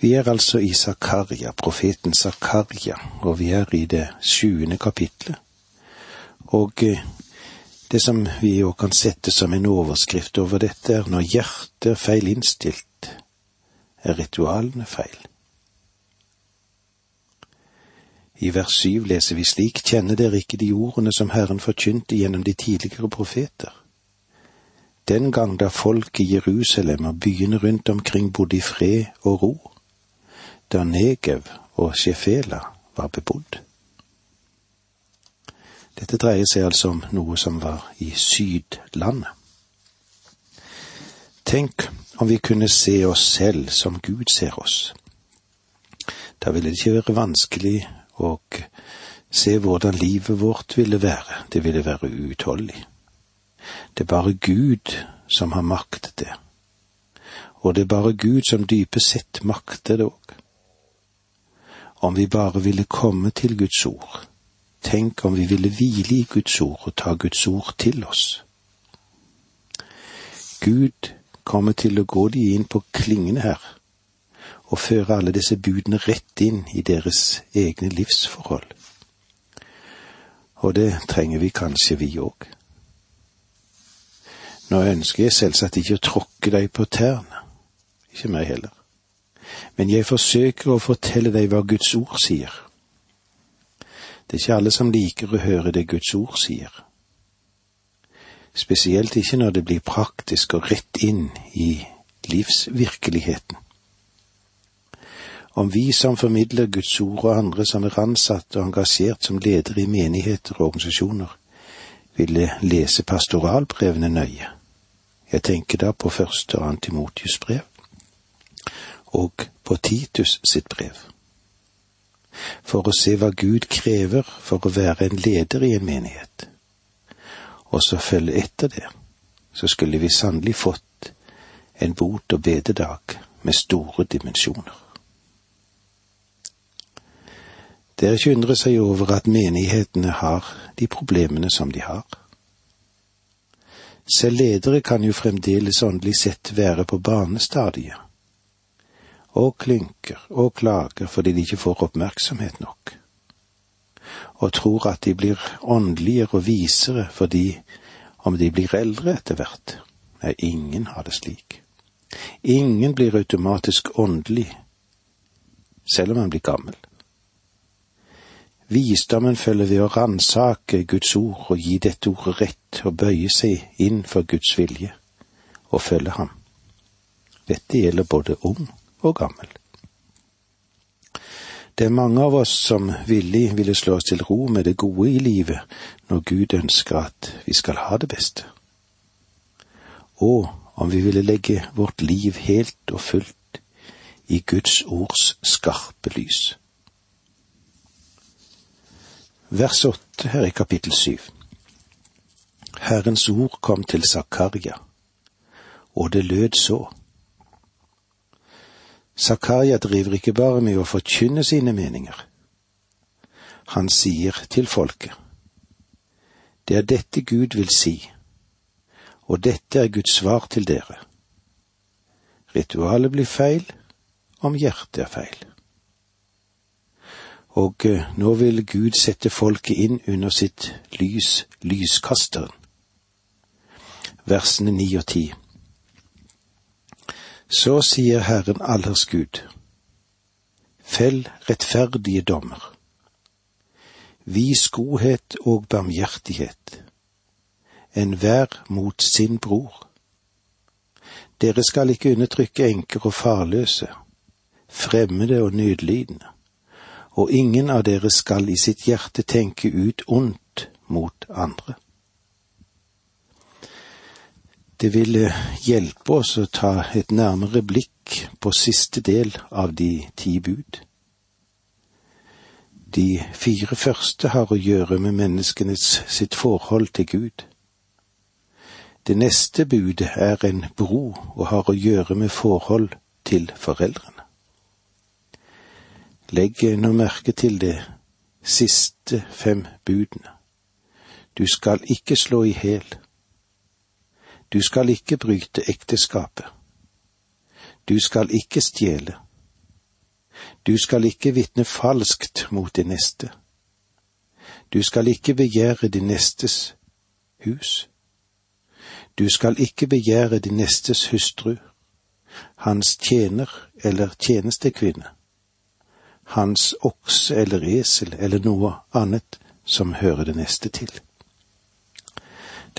Vi er altså i Zakaria, profeten Zakaria, og vi er i det sjuende kapitlet. Og eh, det som vi jo kan sette som en overskrift over dette, er når hjertet er feil innstilt, er ritualene feil. I vers syv leser vi slik, kjenner dere ikke de ordene som Herren forkynte gjennom de tidligere profeter? Den gang da folk i Jerusalem og byene rundt omkring bodde i fred og ro, da Negev og Shefela var bebodd. Dette dreier seg altså om noe som var i Sydlandet. Tenk om vi kunne se oss selv som Gud ser oss. Da ville det ikke være vanskelig å se hvordan livet vårt ville være. Det ville være uutholdelig. Det er bare Gud som har maktet det. Og det er bare Gud som dypest sett makter det òg om vi bare ville komme til Guds ord. Tenk om vi ville hvile i Guds ord og ta Guds ord til oss. Gud kommer til å gå de inn på klingene her og føre alle disse budene rett inn i deres egne livsforhold. Og det trenger vi kanskje, vi òg. Nå ønsker jeg selvsagt ikke å tråkke deg på tærne, ikke meg heller men jeg forsøker å fortelle deg hva Guds ord sier. Det er ikke alle som liker å høre det Guds ord sier. Spesielt ikke når det blir praktisk og rett inn i livsvirkeligheten. Om vi som formidler Guds ord og andre som er ansatt og engasjert som ledere i menigheter og organisasjoner, ville lese pastoralbrevene nøye. Jeg tenker da på første og annet Timotius brev og på Titus sitt brev. For å se hva Gud krever for å være en leder i en menighet, og så følge etter det, så skulle vi sannelig fått en bot- og bededag med store dimensjoner. Det er ikke seg over at menighetene har de problemene som de har. Selv ledere kan jo fremdeles åndelig sett være på barnestadiet og klynker og klager fordi de ikke får oppmerksomhet nok, og tror at de blir åndeligere og visere fordi om de blir eldre etter hvert. Nei, ingen har det slik. Ingen blir automatisk åndelig selv om han blir gammel. Visdommen følger ved å ransake Guds ord og gi dette ordet rett og bøye seg inn for Guds vilje og følge ham. Dette gjelder både ung og gammel. Det er mange av oss som villig ville slå oss til ro med det gode i livet når Gud ønsker at vi skal ha det beste. Og om vi ville legge vårt liv helt og fullt i Guds ords skarpe lys. Vers åtte her i kapittel syv. Herrens ord kom til Zakaria, og det lød så. Zakaria driver ikke bare med å forkynne sine meninger. Han sier til folket, det er dette Gud vil si, og dette er Guds svar til dere. Ritualet blir feil om hjertet er feil. Og eh, nå vil Gud sette folket inn under sitt lys, lyskasteren. Versene ni og ti. Så sier Herren allers Gud, fell rettferdige dommer. Vis godhet og barmhjertighet, enhver mot sin bror. Dere skal ikke undertrykke enker og farløse, fremmede og nødlidende, og ingen av dere skal i sitt hjerte tenke ut ondt mot andre. Det ville hjelpe oss å ta et nærmere blikk på siste del av de ti bud. De fire første har å gjøre med menneskenes sitt forhold til Gud. Det neste budet er en bro og har å gjøre med forhold til foreldrene. Legg nå merke til det siste fem budene. Du skal ikke slå i hæl. Du skal ikke bryte ekteskapet. Du skal ikke stjele. Du skal ikke vitne falskt mot din neste. Du skal ikke begjære din nestes hus. Du skal ikke begjære din nestes hustru, hans tjener eller tjenestekvinne, hans okse eller esel eller noe annet som hører det neste til.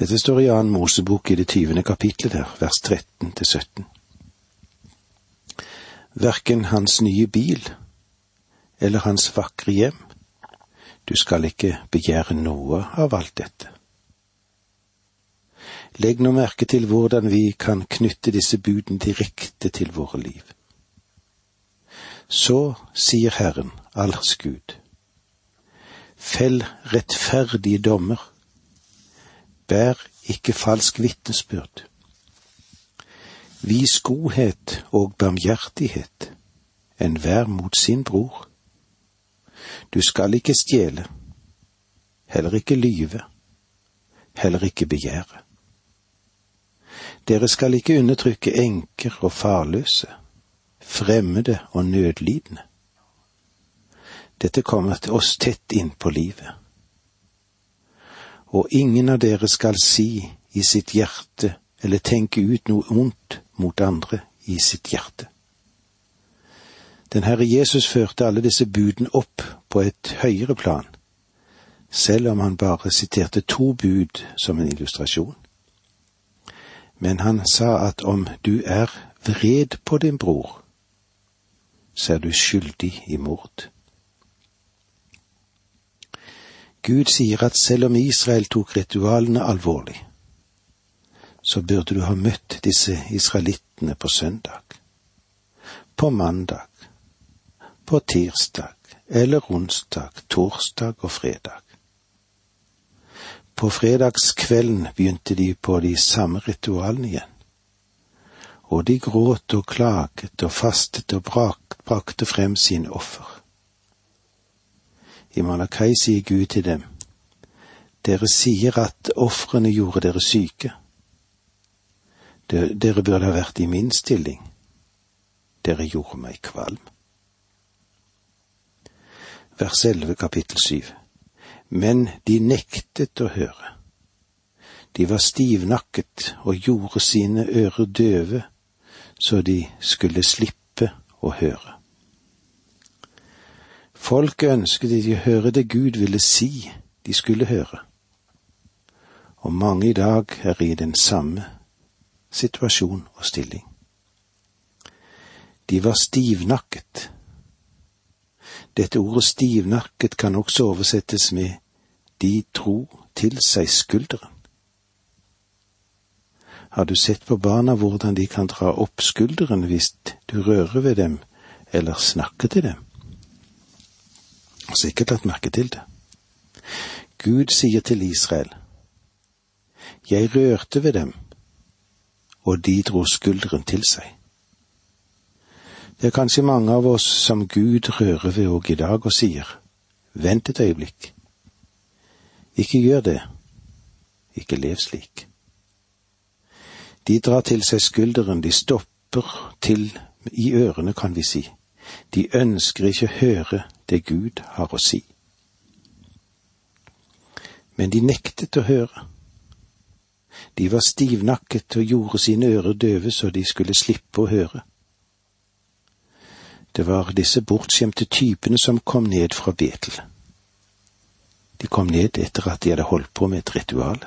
Dette står i annen Mosebok i det tyvende kapitlet der, vers 13 til 17. Verken hans nye bil eller hans vakre hjem, du skal ikke begjære noe av alt dette. Legg nå merke til hvordan vi kan knytte disse budene direkte til våre liv. Så sier Herren, allers Gud, fell rettferdige dommer, bær ikke falsk vitnesbyrd. Vis godhet og barmhjertighet, enhver mot sin bror. Du skal ikke stjele, heller ikke lyve, heller ikke begjære. Dere skal ikke undertrykke enker og farløse, fremmede og nødlidende. Dette kommer til oss tett inn på livet. Og ingen av dere skal si i sitt hjerte eller tenke ut noe ondt mot andre i sitt hjerte. Den Herre Jesus førte alle disse budene opp på et høyere plan, selv om han bare siterte to bud som en illustrasjon. Men han sa at om du er vred på din bror, så er du skyldig i mord. Gud sier at selv om Israel tok ritualene alvorlig, så burde du ha møtt disse israelittene på søndag, på mandag, på tirsdag eller onsdag, torsdag og fredag. På fredagskvelden begynte de på de samme ritualene igjen, og de gråt og klaget og fastet og brakte frem sine offer. I Malakai sier Gud til dem, Dere sier at ofrene gjorde dere syke. Dere burde ha vært i min stilling. Dere gjorde meg kvalm. Vers 11 kapittel 7. Men de nektet å høre. De var stivnakket og gjorde sine ører døve, så de skulle slippe å høre. Folket ønsket å høre det Gud ville si de skulle høre. Og mange i dag er i den samme situasjon og stilling. De var stivnakket. Dette ordet stivnakket kan også oversettes med de tro til seg skulderen. Har du sett på barna hvordan de kan dra opp skulderen hvis du rører ved dem eller snakker til dem? Har sikkert lagt merke til det. Gud sier til Israel, Jeg rørte ved dem, og de dro skulderen til seg. Det er kanskje mange av oss som Gud rører ved òg i dag og sier, vent et øyeblikk. Ikke gjør det, ikke lev slik. De drar til seg skulderen, de stopper til i ørene, kan vi si. De ønsker ikke å høre det Gud har å si. Men de nektet å høre. De var stivnakket og gjorde sine ører døve så de skulle slippe å høre. Det var disse bortskjemte typene som kom ned fra Betel. De kom ned etter at de hadde holdt på med et ritual.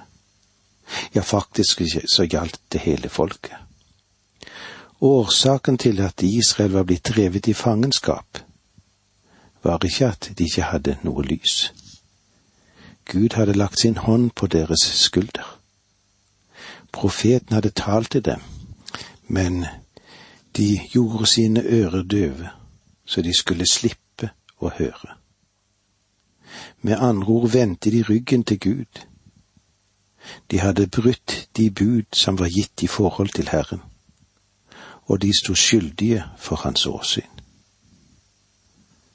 Ja, faktisk så gjaldt det hele folket. Årsaken til at Israel var blitt drevet i fangenskap, var ikke at de ikke hadde noe lys. Gud hadde lagt sin hånd på deres skulder. Profeten hadde talt til dem, men de gjorde sine ører døve, så de skulle slippe å høre. Med andre ord vendte de ryggen til Gud. De hadde brutt de bud som var gitt i forhold til Herren, og de sto skyldige for hans åsyn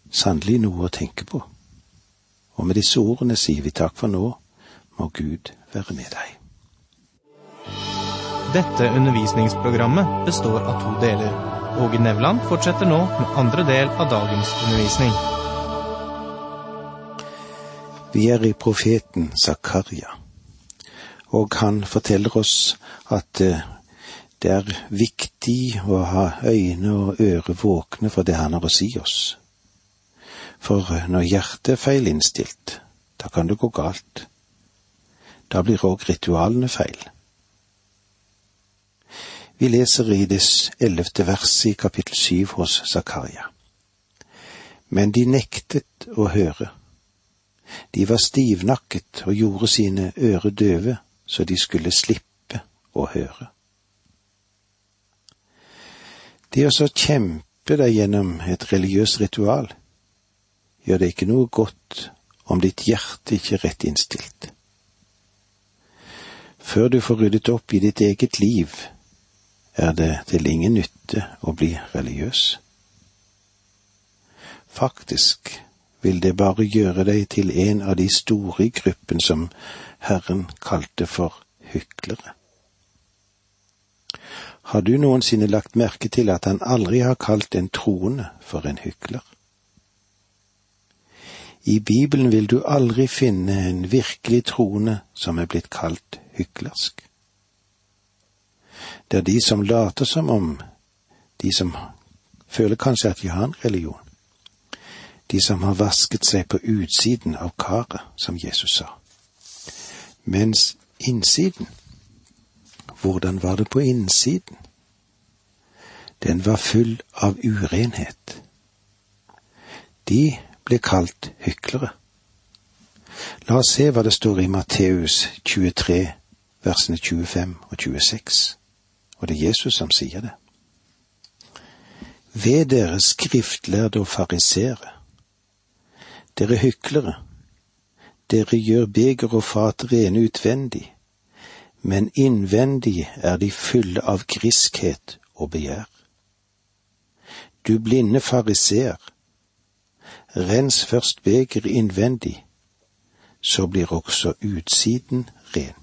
sannelig noe å tenke på. Og med disse ordene sier vi takk for nå, må Gud være med deg. Dette undervisningsprogrammet består av to deler. Åge Nevland fortsetter nå med andre del av dagens undervisning. Vi er i profeten Zakaria, og han forteller oss at eh, det er viktig å ha øyne og ører våkne for det han har å si oss. For når hjertet er feilinnstilt, da kan det gå galt. Da blir òg ritualene feil. Vi leser i det ellevte verset i kapittel syv hos Zakaria. Men de nektet å høre. De var stivnakket og gjorde sine ører døve, så de skulle slippe å høre. Det å så kjempe deg gjennom et religiøst ritual gjør det ikke noe godt om ditt hjerte ikke er rett innstilt. Før du får ryddet opp i ditt eget liv, er det til ingen nytte å bli religiøs. Faktisk vil det bare gjøre deg til en av de store i gruppen som Herren kalte for hyklere. Har du noensinne lagt merke til at han aldri har kalt en troende for en hykler? I Bibelen vil du aldri finne en virkelig troende som er blitt kalt hyklersk. Det er de som later som om, de som føler kanskje at de har en religion. De som har vasket seg på utsiden av karet, som Jesus sa. Mens innsiden, hvordan var det på innsiden? Den var full av urenhet. De ble kalt hyklere. La oss se hva det står i Matteus 23, versene 25 og 26 og det er Jesus som sier det. Ved dere skriftlærde og farisere, dere hyklere, dere gjør beger og fat rene utvendig, men innvendig er de fulle av griskhet og begjær. Du blinde fariseer, rens først beger innvendig, så blir også utsiden ren.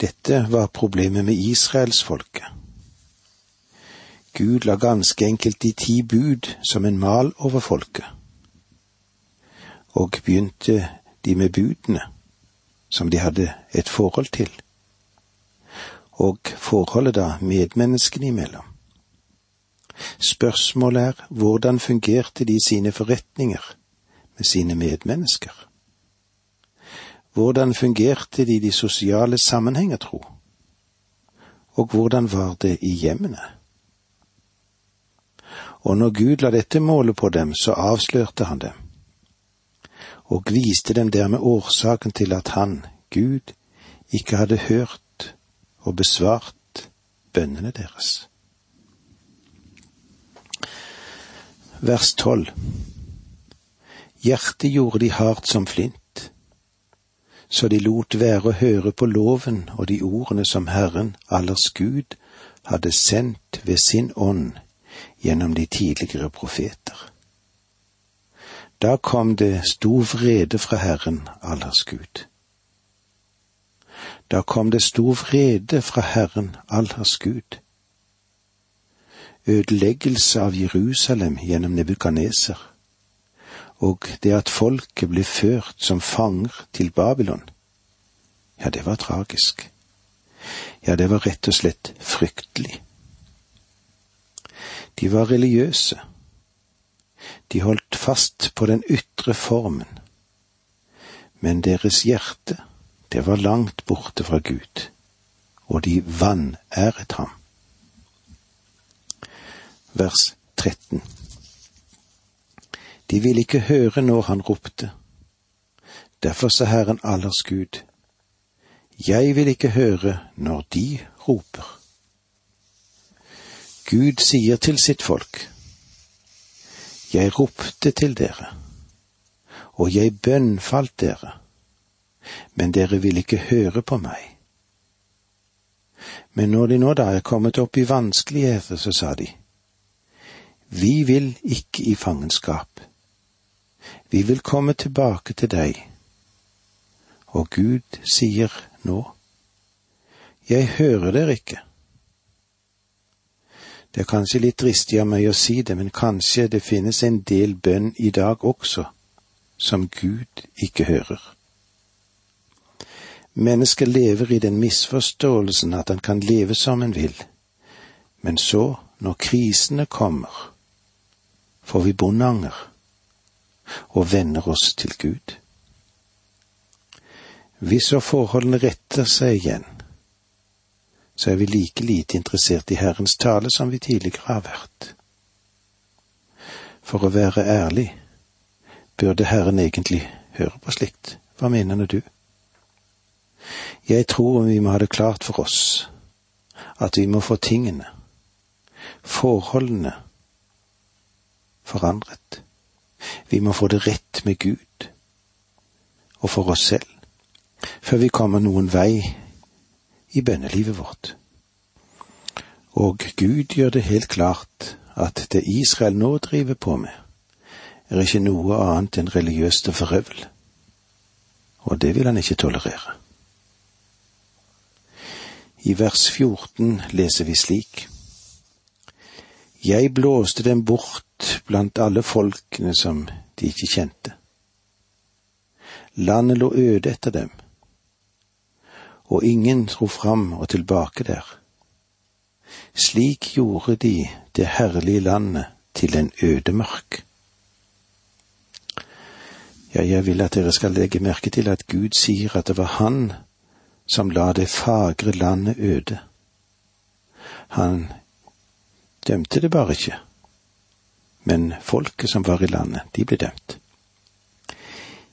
Dette var problemet med israelsfolket. Gud la ganske enkelt de ti bud som en mal over folket, og begynte de med budene, som de hadde et forhold til, og forholdet da medmenneskene imellom. Spørsmålet er hvordan fungerte de sine forretninger med sine medmennesker? Hvordan fungerte de de sosiale sammenhenger, tro? Og hvordan var det i hjemmene? Og når Gud la dette målet på dem, så avslørte han dem, og viste dem dermed årsaken til at han, Gud, ikke hadde hørt og besvart bønnene deres. Vers tolv Hjertet gjorde de hardt som flint så de lot være å høre på loven og de ordene som Herren, allers Gud, hadde sendt ved sin ånd gjennom de tidligere profeter. Da kom det stor vrede fra Herren, allers Gud. Da kom det stor vrede fra Herren, allers Gud. Ødeleggelse av Jerusalem gjennom Nebukaneser og det at folket ble ført som fanger til Babylon, ja, det var tragisk. Ja, det var rett og slett fryktelig. De var religiøse. De holdt fast på den ytre formen, men deres hjerte, det var langt borte fra Gud, og de vanæret ham. Vers 13 de ville ikke høre når han ropte. Derfor sa Herren allers Gud, Jeg vil ikke høre når de roper. Gud sier til sitt folk, Jeg ropte til dere, og jeg bønnfalt dere, men dere vil ikke høre på meg. Men når de nå da er kommet opp i vanskeligheter, så sa de, Vi vil ikke i fangenskap, vi vil komme tilbake til deg. Og Gud sier nå, Jeg hører dere ikke. Det er kanskje litt dristig av meg å si det, men kanskje det finnes en del bønn i dag også som Gud ikke hører. Mennesket lever i den misforståelsen at han kan leve som en vil, men så, når krisene kommer, får vi bondanger og vender oss til Gud. Hvis så forholdene retter seg igjen, så er vi like lite interessert i Herrens tale som vi tidligere har vært. For å være ærlig, burde Herren egentlig høre på slikt? Hva mener du? Jeg tror vi må ha det klart for oss at vi må få tingene, forholdene, forandret. Vi må få det rett med Gud og for oss selv, før vi kommer noen vei i bønnelivet vårt. Og Gud gjør det helt klart at det Israel nå driver på med, er ikke noe annet enn religiøst forøvel, og det vil han ikke tolerere. I vers 14 leser vi slik. Jeg blåste dem bort blant alle folkene som de ikke kjente. Landet lå øde etter dem og ingen dro fram og tilbake der. Slik gjorde de det herlige landet til en ødemark. Ja, jeg vil at dere skal legge merke til at Gud sier at det var Han som la det fagre landet øde. Han dømte det bare ikke, men folket som var i landet, de ble dømt.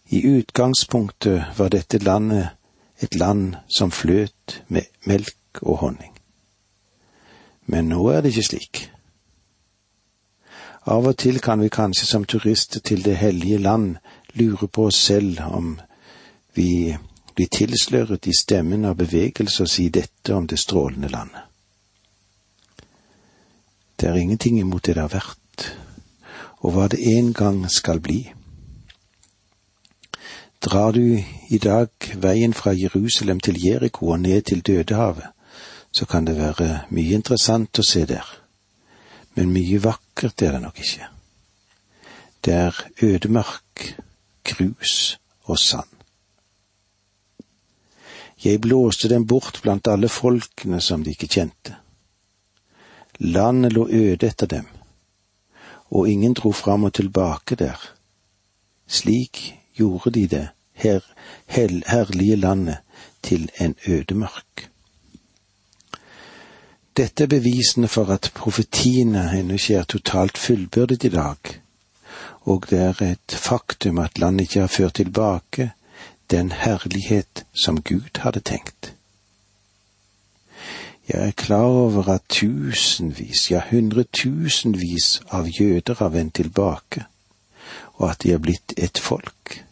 I utgangspunktet var dette landet et land som fløt med melk og honning. Men nå er det ikke slik. Av og til kan vi kanskje som turister til det hellige land lure på oss selv om vi blir tilsløret i stemmen av bevegelse og si dette om det strålende landet. Det er ingenting imot det det har vært, og hva det en gang skal bli. Drar du i dag veien fra Jerusalem til Jeriko og ned til Dødehavet, så kan det være mye interessant å se der, men mye vakkert er det nok ikke. Det er ødemark, grus og sand. Jeg blåste dem bort blant alle folkene som de ikke kjente. Landet lå øde etter dem, og ingen dro fram og tilbake der. Slik gjorde de det her, herlige landet til en ødemark. Dette er bevisene for at profetiene ennå ikke er totalt fullbyrdet i dag, og det er et faktum at landet ikke har ført tilbake den herlighet som Gud hadde tenkt. Jeg er klar over at tusenvis, ja hundretusenvis av jøder har vendt tilbake, og at de er blitt et folk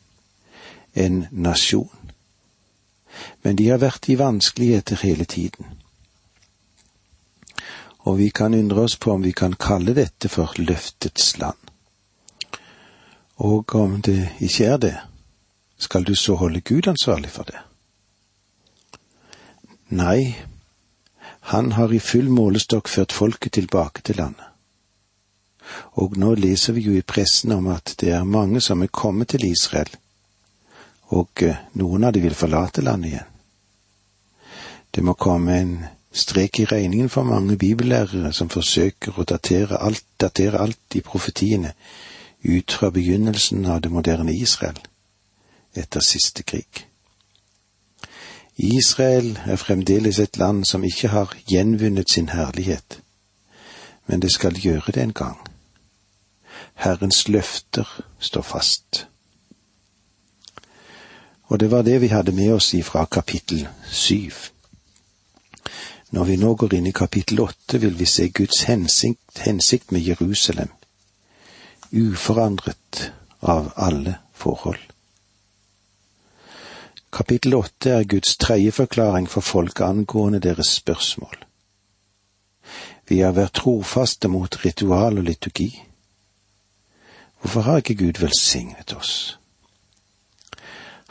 en nasjon. Men de har vært i vanskeligheter hele tiden. Og vi kan undre oss på om vi kan kalle dette for løftets land. Og om det ikke er det, skal du så holde Gud ansvarlig for det? Nei, han har i full målestokk ført folket tilbake til landet. Og nå leser vi jo i pressen om at det er mange som er kommet til Israel og eh, noen av de vil forlate landet igjen. Det må komme en strek i regningen for mange bibellærere som forsøker å datere alt, datere alt i profetiene ut fra begynnelsen av det moderne Israel etter siste krig. Israel er fremdeles et land som ikke har gjenvunnet sin herlighet, men det skal gjøre det en gang. Herrens løfter står fast. Og det var det vi hadde med oss ifra kapittel syv. Når vi nå går inn i kapittel åtte, vil vi se Guds hensikt, hensikt med Jerusalem, uforandret av alle forhold. Kapittel åtte er Guds tredje forklaring for folk angående deres spørsmål. Vi har vært trofaste mot ritual og liturgi. Hvorfor har ikke Gud velsignet oss?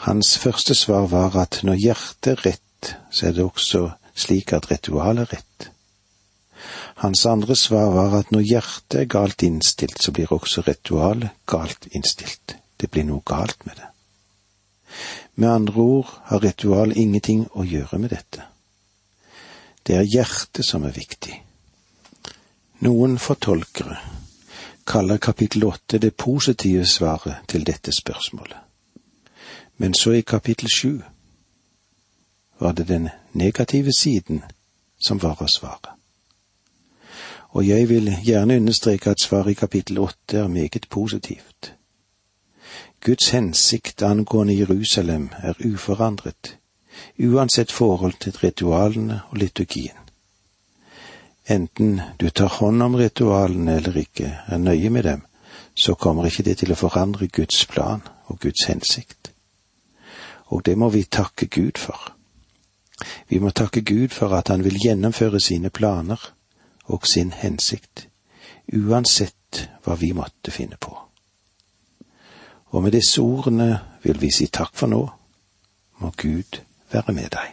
Hans første svar var at når hjertet er rett, så er det også slik at ritualet er rett. Hans andre svar var at når hjertet er galt innstilt, så blir også ritualet galt innstilt. Det blir noe galt med det. Med andre ord har ritual ingenting å gjøre med dette. Det er hjertet som er viktig. Noen fortolkere kaller kapittel åtte det positive svaret til dette spørsmålet. Men så i kapittel sju var det den negative siden som var å svare. Og jeg vil gjerne understreke at svaret i kapittel åtte er meget positivt. Guds hensikt angående Jerusalem er uforandret, uansett forhold til ritualene og liturgien. Enten du tar hånd om ritualene eller ikke, er nøye med dem, så kommer ikke det til å forandre Guds plan og Guds hensikt. Og det må vi takke Gud for. Vi må takke Gud for at han vil gjennomføre sine planer og sin hensikt, uansett hva vi måtte finne på. Og med disse ordene vil vi si takk for nå. Må Gud være med deg.